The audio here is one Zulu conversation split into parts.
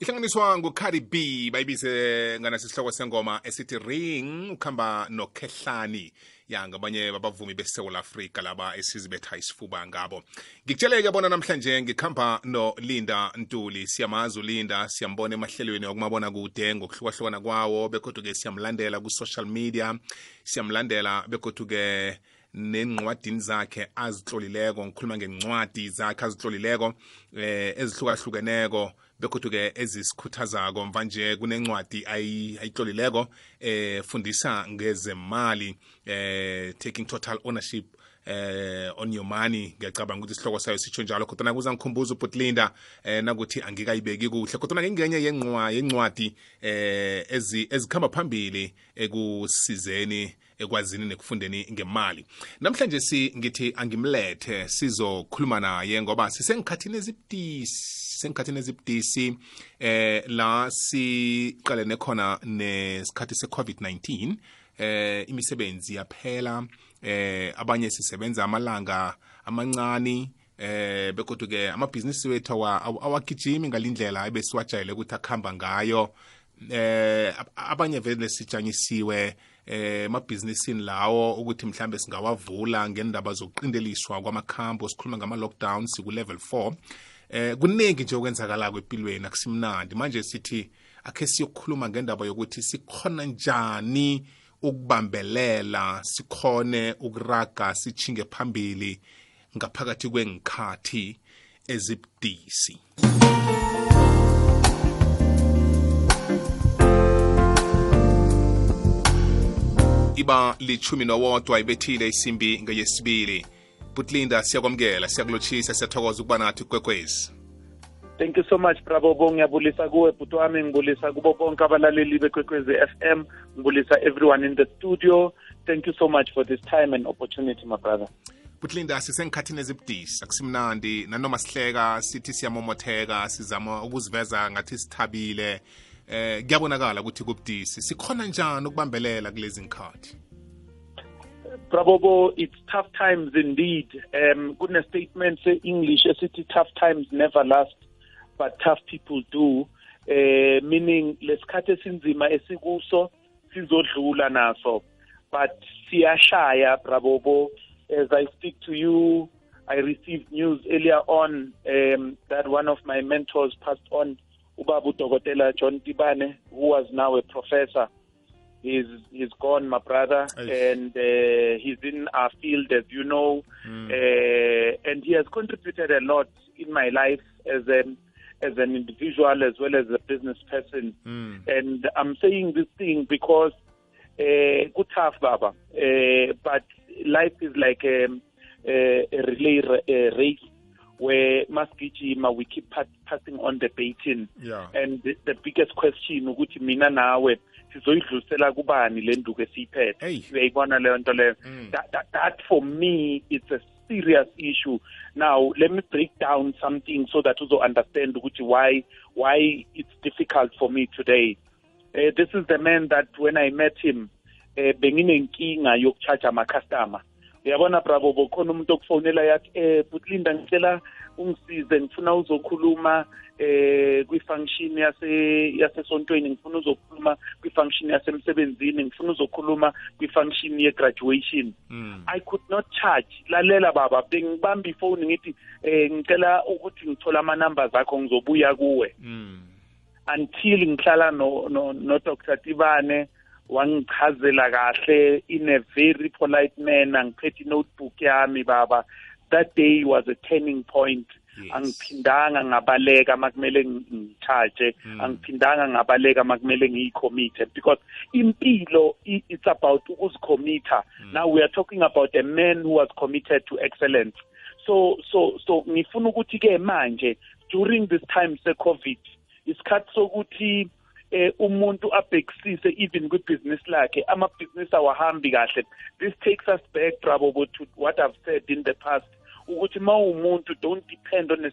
ihlanganiswa ngucardi b bayibize nganasi isihloko sengoma esithi ring ukuhamba nokhehlani. Ya ngabanye babavumi besewula afrika laba esizibetha isifuba ngabo. Ngikutsheleke bona namhlanje ngikhamba nolinda ntuli. Siyamazi ulinda siyambona emahlelweni okumabona kude ngokuhlukahlukana kwawo bekodwa-ke siyamlandela ku-social media. Siyamlandela bekodwa-ke nencwadini zakhe azitlolileko ngikhuluma ngencwadi zakhe azitlolileko eh ezihlukahlukeneko. Bekodwa-ke ezisikhuthazako mvanje kunencwadi ayitlolileko eh fundisa ngezemali eh taking total ownership eh on your money. Ngiyacabanga ukuthi isihloko sayo sitsho njalo kodwa kuza ngikhumbuza ubutlinda eh nakuthi angikayibeki kuhle kodwa ngengenye yenqwa yencwadi eh ezikhamba phambili ekusizeni ekwazini nekufundeni ngemali. Namhlanje si ngithi angimlethe sizokhuluma naye ngoba sisengikhathini ezibudisi sengikhathini ezibudisi eh la siqalene khona nesikhathi se-covid-19 eh imisebenzi yaphela eh abanye sisebenza amalanga amancane eh bekodwa ke amabhizinisi wethu awagijimi ngalindlela ebesiwajayele ukuthi akuhamba ngayo. Eh abanye vele sijanyisiwe eh emabhizinisini lawo ukuthi mhlambe singawavula ngendaba zokuqindeliswa kwamakhambo sikhuluma ngama-lockdown siku-level 4 eh kuningi nje okwenzakalako empilweni akusimnandi. Manje sithi akhe siyokukhuluma ngendaba yokuthi sikhona njani ukubambelela sikhone ukuraga sichinge phambili ngaphakathi kwengikhathi ezibudisi. Iba lichumi nowodwa ibethile isimbi ngeyesibili. Butlinda siyakwamukela siyakulotshisa siyathokoza ukuba nathi kwekwezi. Thank you so much bravo ngiyabulisa kuwe bhuti wami. Ngibulisa kubo bonke abalaleli bekwekwezi FM ngibulisa everyone in the studio. Thank you so much for this time and opportunity my brother. Butlinda sisengikhathini ezibudisi? Akusimnandi nanoma sihleka sithi siyamomotheka sizama ukuziveza ngathi sithabile eh kuyabonakala ukuthi kubudisi sikhona njani ukubambelela kulezi nkhathi Bravo, it's tough times indeed. Um, kune statement say English esithi tough times never last, but tough people do. Uh, meaning lesikhathi esinzima esikuso sizodlula naso. But siyashaya Bravo, as I speak to you, I received news earlier on um, that one of my mentors passed on Ubabu Dogotela John Tibane, who was now a professor. He's he's gone, my brother, and uh, he's in our field, as you know, mm. uh, and he has contributed a lot in my life as an as an individual as well as a business person. Mm. And I'm saying this thing because uh, good tough, Baba, uh, but life is like a, a, a relay a race where masigijima we keep passing on the baton yeah. and the, the biggest question ukuthi mina nawe sizoyidlulisela kubani le nduku esiyiphethe? Uyayibona leyo nto leyo? That for me it's a serious issue. Now let me break down something so that uzo understand ukuthi why why it's difficult for me today. Uh, this is the man that when i met him uh, benginenkinga yokucharge ama-customer uyabona bravo bokhona umuntu okufonela yathi eh butlinda ngicela ungisize ngifuna uzokhuluma eh kwi-function yase yasesontweni ngifuna uzokhuluma kwi-function yasemsebenzini ngifuna uzokhuluma kwi-function ye-graduation mm. i could not charge lalela baba bengibamba ifoni ngithi eh ngicela ukuthi ngithola ama-numbers akho ngizobuya kuwe mm. until ngihlala no, no, no dr tibane wangichazela kahle in a very polite manner ngiphethe notebook yami baba. That day was a turning point. Yes. angiphindanga ngabaleka makumele ngicharge. Mm. angiphindanga ngabaleka makumele ngiyicommit because impilo i- it's about ukuzicommitta now we are talking about a man who was committed to excellence. So so so ngifuna ukuthi ke manje during this time se covid isikhathi sokuthi eh umuntu abhekisise even kwibusiness lakhe amabhizinisi awahambi kahle. This takes us back bravo to what i've said in the past ukuthi ma umuntu don't depend on a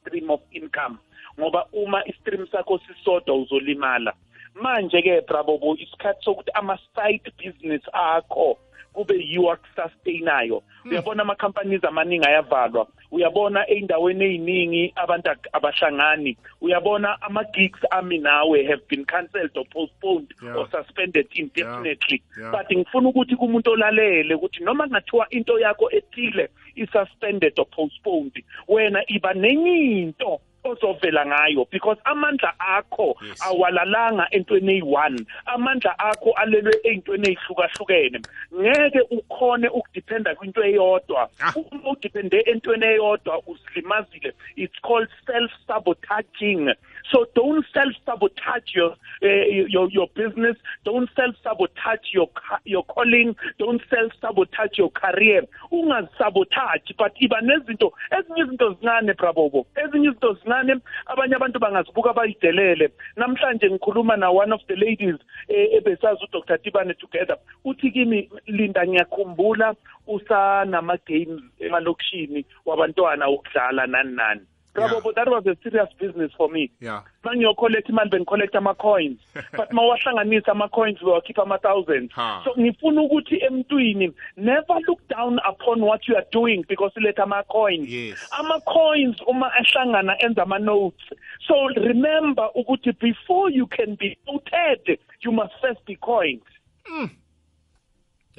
stream of income ngoba uma istream sakho sisodwa uzolimala. Manje ke bravo isikhathi sokuthi ama side business akho kube yiwo akusustainayo uyabona ama-companies amaningi ayavalwa. Uyabona ey'ndaweni ey'ningi abantu ak- abahlangani. Uyabona ama-gigs ami nawe have been cancelled or postponed Yeah. or suspended indefinitely. Yeah. but ngifuna ukuthi kumuntu olalele ukuthi noma kungathiwa into yakho ethile i-suspended or postponed wena iba nenye into ozovela ngayo because amandla akho awalalanga entweni eyi-one. Amandla akho alelwe ey'ntweni ey'hlukahlukene. Ngeke ukhone ukudipenda kwinto eyodwa. Ah. uma udipende entweni eyodwa uzilimazile it's called self-sabotaging. So don't self-sabotage your, uh, your, your business. Don't self-sabotage your, ca- your calling. Don't self-sabotage your career. Ungazisabotage but iba nezinto ezinye izinto zincane brabobo ezinye izinto zincane abanye abantu bangazibuka bayidelele. Namhlanje ngikhuluma na one of the ladies eh, ebesazi udr tibane together. Uthi kimi linda ngiyakhumbula usanama-games emalokishini wabantwana wokudlala nani nani. Brabobo that was a serious business for me. Yeah. Ma ngiyocollect imali bengicollect ama-coins but ma wahlanganisa ama-coins bewakhipha ama-thousands Ha. so ngifuna ukuthi emntwini never look down upon what you are doing because iletha ama-coins. Yes. ama-coins uma ehlangana enza ama-notes. So remember ukuthi before you can be noted you must first be coined.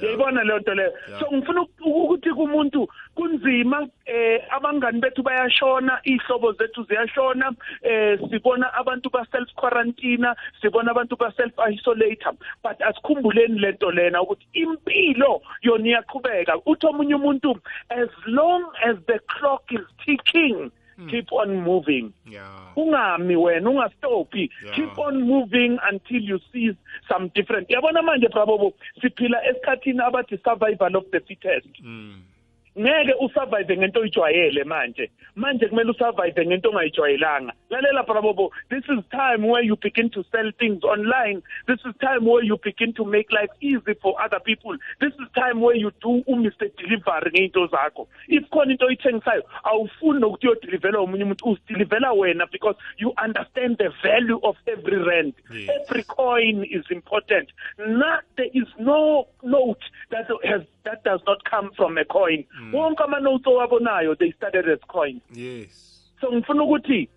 Uyayibona leyo nto leyo? So ngifuna uk- ukuthi kumuntu kunzima eh abangani bethu bayashona ihlobo zethu ziyashona eh sibona abantu ba self quarantine sibona abantu ba self isolate but asikhumbuleni lento lena ukuthi impilo yona iyaqhubeka. Uthi omunye umuntu as long as the clock is ticking keep on moving. Yeah. Ungami wena ungastopi Yeah. keep on moving until you see some different. Yabona manje brabobo siphila esikhathini abathi survival of the fittest. Mm. Ngeke usurvive ngento oyijwayele manje. Manje kumele usurvive ngento ongayijwayelanga. Lalela brabobo this is time where you begin to sell things online. This is time where you begin to make life easy for other people. This is time where you do umr delivery ngey'nto zakho. If khona into oyithengisayo awufuni nokuthi uyodilivelwa omunye umuntu uzidilivela wena because you understand the value of every rand. Yes. every coin is important. Not there is no note that has that does not come from a coin wonke ama-notes owabonayo they started as coins. Yes. So ngifuna ukuthi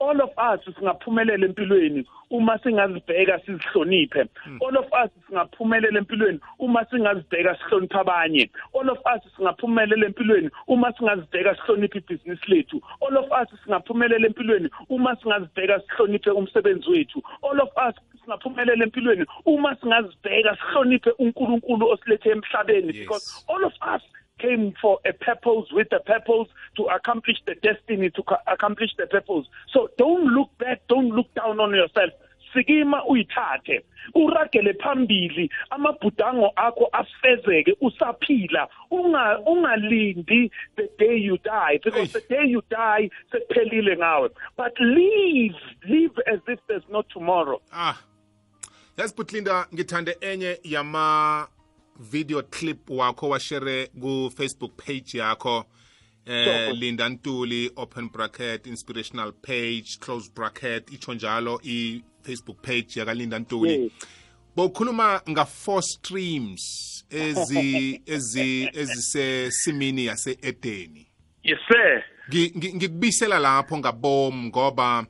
all of us singaphumelela empilweni uma singazibheka sizihloniphe. All of us singaphumelela empilweni uma singazibheka sihloniphe abanye. All of us singaphumelela empilweni uma singazibheka sihloniphe ibhizinisi lethu. All of us singaphumelela empilweni uma singazibheka sihloniphe umsebenzi wethu. All of us singaphumelela empilweni uma singazibheka sihloniphe uNkulunkulu osilethe emhlabeni. Because all of us came for a purpose with a purpose to accomplish the destiny to co- accomplish the purpose. So don't look back don't look down on yourself. Sikima uyithathe uragele phambili amabhudango akho afezeke usaphila unga ungalindi the day you die because the day you die sekuphelile ngawe. But live live as if there's no tomorrow. Ah yazi butlinda ngithande enye yama video clip wakho washere ku Facebook page yakho eh. Linda Ntuli open bracket inspirational page close bracket icho njalo i Facebook page yaka Linda Ntuli. Bokhuluma nga four streams ezi ezi ezisesimini yase Edeni yes sir. Ngi- ngi- ngikubisela lapho ngabom ngoba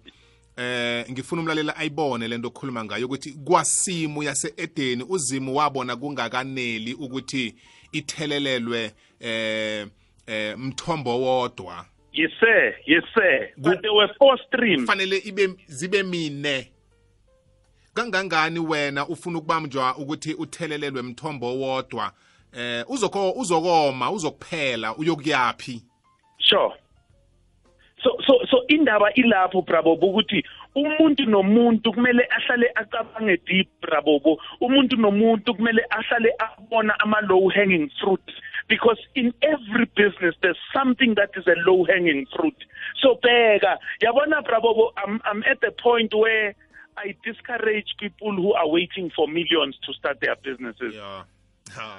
eh ngifuna umlalela ayibone lento okhuluma ngayo ukuthi kwasimu yase-edeni uzimu wabona kungakaneli ukuthi ithelelelwe eh eh mthombo wodwa. Yes sir. Yes sir. But there were four streams. Kufanele ibe zibe mine. Kangangani wena ufuna ukubamjwa ukuthi uthelelelwe mthombo wodwa? Eh uzoko uzokoma uzokuphela uyokuyapi sure. So so so indaba ilapho brabobo ukuthi umuntu nomuntu kumele ahlale acabange deep brabobo umuntu nomuntu kumele ahlale abona ama low hanging fruit because in every business there's something that is a low hanging fruit. So bheka yabona brabobo I'm, I'm at the point where I discourage people who are waiting for millions to start their businesses. Yeah. Hayi.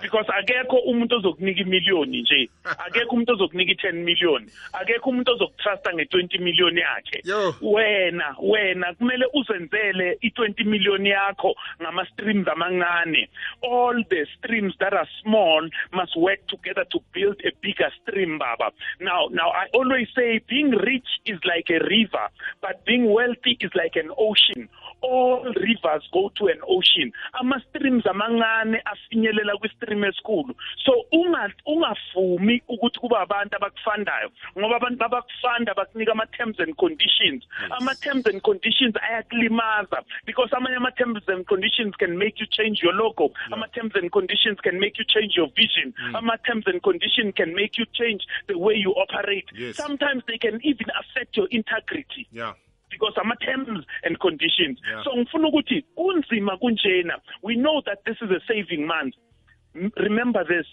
Because akekho umuntu ozokunika imiliyoni nje. Akekho umuntu ozokunika i-10 million. Akekho umuntu ozokutrusta nge-20 million yakhe. Yo. wena wena kumele uzenzele i-20 million yakho ngama-streams amancane. All the streams that are small must work together to build a bigger stream baba. Now now i always say being rich is like a river but being wealthy is like an ocean. All rivers go to an ocean. Ama-streams amancane afinyelela kwi-stream esikhulu. So unga- ungavumi ukuthi kuba abantu abakufandayo ngoba abantu babakufanda bakunika ama-terms and conditions. Ama-terms and conditions ayakulimaza because amanye ama-terms and conditions can make you change your logo. Ama-terms and conditions can make you change your vision. Mm. Ama-terms and conditions can make you change the way you operate. Yes. sometimes they can even affect your integrity. Yeah because ama-terms and conditions. Yeah. so ngifuna ukuthi kunzima kunjena. We know that this is a saving month. Remember this.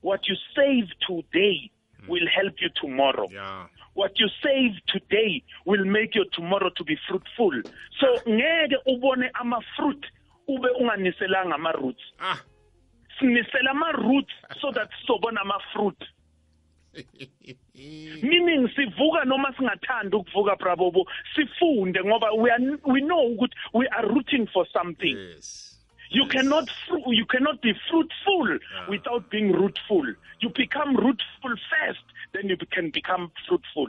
What you save today will help you tomorrow. Yeah. What you save today will make your tomorrow to be fruitful. So ngeke ubone ama-fruit ube unganiselanga ama-roots ah. Sinisela ama-roots so that sizobona ama-fruit meaning sivuka noma singathandi ukuvuka prabobo? Sifunde ngoba we are we know ukuthi we are rooting for something. Yes. You cannot fru- you cannot be fruitful without being rootful. You become rootful first then you can become fruitful.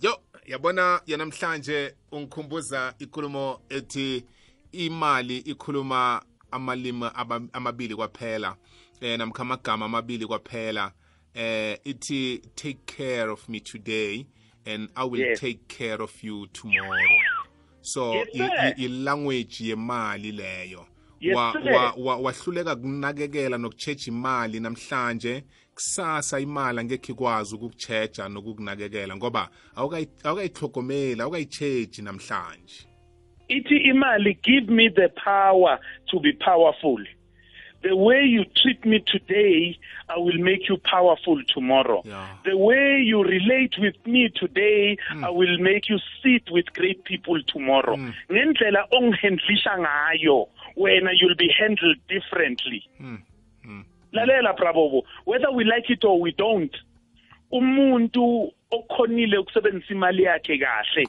Yo yabona yanamhlanje ungikhumbuza ikhulumo ethi imali ikhuluma amalimi amabili kwaphela eh namkha amagama amabili kwaphela. Eh ithi take care of me today and i will Yes. take care of you tomorrow. So Yes, i-language yemali leyo. Yes, wa, wa, wahluleka kunakekela nokuchecha imali namhlanje. Kusasa imali angekhe ikwazi ukukuchecha nokukunakekela ngoba awukayi- awukayihlogomeli awukayichechi namhlanje. Ithi imali give me the power to be powerful. The way you treat me today i will make you powerful tomorrow. Yeah. the way you relate with me today hmm. i will make you sit with great people tomorrow. Hmm. Ngendlela ongihandlisha ngayo wena you'll be handled differently. Hmm. Lalela brabobo whether we like it or we don't umuntu okhonile ukusebenzisa imali yakhe kahle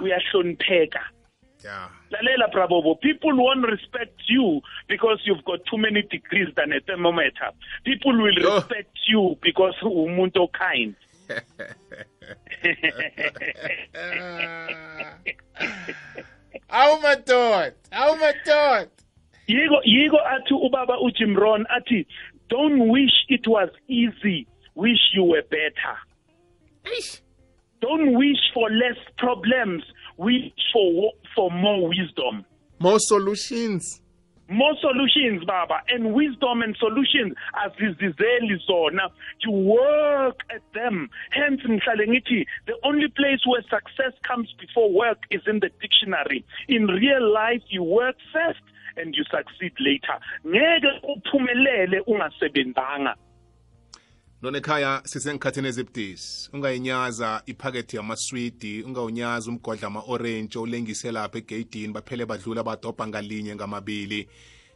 uyahlonipheka. yeah lalela brabobo people won't respect you because you've got too many degrees than a thermometer. People will respect you because umuntu okind awu madoda awu madoda. Yiko yiko athi ubaba uJim Rohn athi don't wish it was easy. Wish you were better. Don't wish for less problems. Wish for for more wisdom. More solutions. More solutions baba and wisdom and solutions as azizizeli zona. You work at them. Hence ngithi the only place where success comes before work is in the dictionary. In real life you work first and you succeed later. Ngeke uphumelele ungasebenzanga nona ekhaya sisengikhathini ezibudisi. Ungayinyaza iphakethi yamaswidi ungawunyaza umgodla ama-orange ulengise lapha egeyidini baphele badlula badobha ngalinye ngamabili.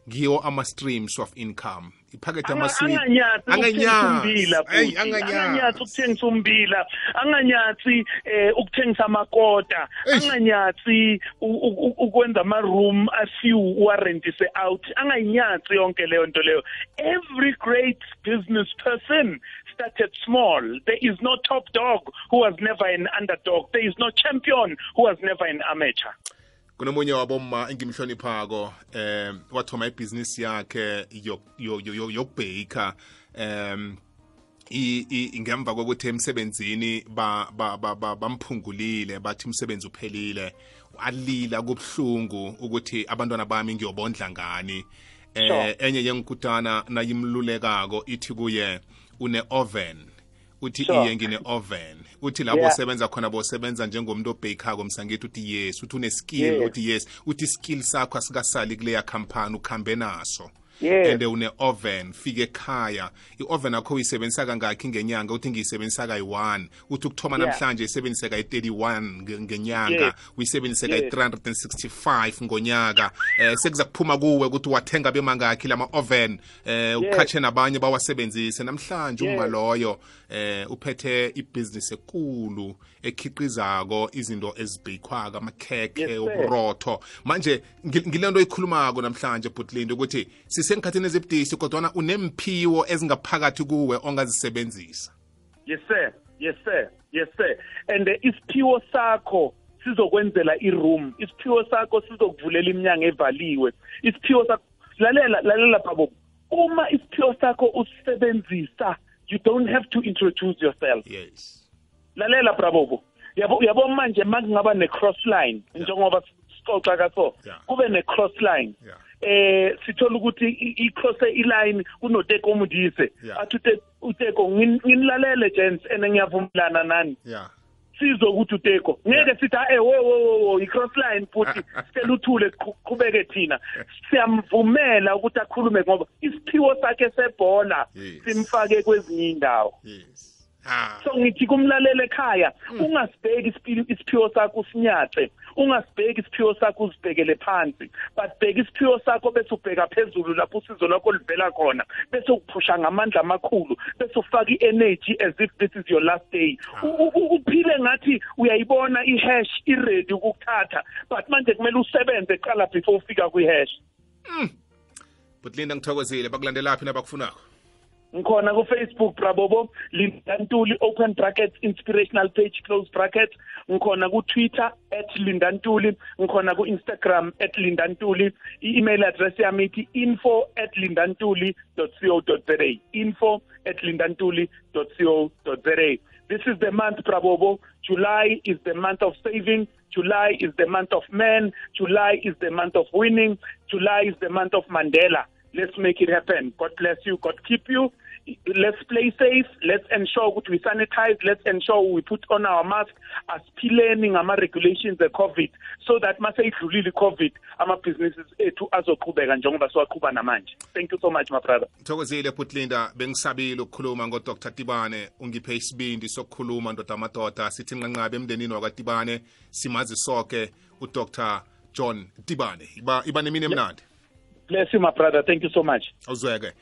Ngiwo ama-streams of income. Iphakethi yamaswidi anganyatsi ukuthengisa umbila Ayi, futhi. anganyazi. anganyatsi ukuthengisa umbila anganyatsi eh ukuthengisa amakota. Eish. anganyatsi u- u- u- ukwenza ama-room afew warrentise out. Anganyatsi yonke leyo nto leyo. Every great business person started small. There is no top dog who was never an underdog. There is no champion who was never an amateur. Kunomunye wabomma engimhloniphako um wathoma ibhizinisi yakhe yok- yo- yo- yo- yokubheka. Um ngemva kokuthi emsebenzini ba- ba- ba- ba- bamphungulile bathi umsebenzi uphelile alila kubuhlungu ukuthi abantwana bami ngiyobondla ngani. Eh enye yengikutana nayimlulekako ithi kuye une-oven uthi Sure. iye ngine-oven uthi lapho Yeah. osebenza khona bosebenza njengomuntu obhekako msangithi uthi yes uthi une-skill Yes. uthi yes uthi skill sakho asikasali kuleya khampani ukhambe naso Yeah. And une-oven fike ekhaya. I-oven akho uyisebenzisa kangakhi ngenyanga? Uthi ngiyisebenzisa kayi-one. Uthi ukuthoma Yeah. namhlanje isebenzise kayi-31 nge- ngenyanga. Yeah. uyisebenzise Yeah. kayi-365 ngonyaka. Eh sekuza kuphuma kuwe ukuthi wathenga bemangakhi lama-oven eh ukhatshe nabanye bawasebenzise. Namhlanje Yeah. uma loyo eh uphethe ibhizinisi ekulu. Ekhiqizako izinto ezibheyikhwako amakhekhe Yes, sir. uburotho. Manje ngi- ngile nto oyikhulumako namhlanje bhutlindi ukuthi sisengikhathini ezibudisi kodwana unemphiwo ezingaphakathi kuwe ongazisebenzisa. Yes sir. Yes sir. Yes sir. And uh, isiphiwo sakho sizokwenzela iroom. Isiphiwo sakho sizokuvulela iminyango evaliwe. Isiphiwo sakho lalela lalela babo uma isiphiwo sakho usisebenzisa you don't have to introduce yourself. Yes. Lalela brabobo yabo yabo manje makungaba ne-cross line njengoba sixoxa kaso kube ne-cross line. Eh sithola ukuthi i- i-cross iline kunoteko mudise athi ute- uteko ngin- nginilalele gents ene ngiyavumelana nani? Ukuthi uteko ngeke sithi hayi wo wo wo i-cross line futhi sicela uthule qhubeke thina. Siyamvumela ukuthi akhulume ngoba isiphiwo sakhe sebhola simfake kwezinye indawo yes. So ngithi kumlaleli ekhaya ungasibheki isiphi- isiphiwo sakho usinyace ungasibheki isiphiwo sakho uzibhekele phansi but bheka isiphiwo sakho bese ubheka phezulu lapho usizo lwakho livela khona bese uphusha ngamandla amakhulu bese ufaka i-energy as if this is your last day. U- u- u- uphile ngathi uyayibona i-hash i-ready ukukuthatha but manje kumele usebenze qala before ufika kwi-hash. Bhutlindi ngithokozile bakulandelaphi nabakufunako? Ngikhona ku-facebook brabobo linda ntuli open brackets inspirational page close bracket ngikhona ku-twitter at linda ntuli ngikhona ku-instagram at linda ntuli i-email address yami ithi info at linda ntuli co za info at linda ntuli co za this is the month brabobo july is the month of saving. July is the month of men july is the month of winning. July is the month of mandela. Let's make it happen. God bless you. God keep you. Let's play safe. Let's ensure that we sanitize. Let's ensure we put on our mask. Asiphileni ngama-regulations e-COVID so that mase idlulile i-COVID ama-businesses ethu azoqhubeka njengoba siwaqhuba namanje. Thank you so much, my brother. thokozile bhutlinda bengisabile ukukhuluma ngodr tibane ungiphe isibindi sokukhuluma ndoda amadoda sithi nqanqabe emndenini wakatibane simazi soke udr john tibane iba, iba nemini emnandi Bless you, my brother. Thank you so much. awuzweke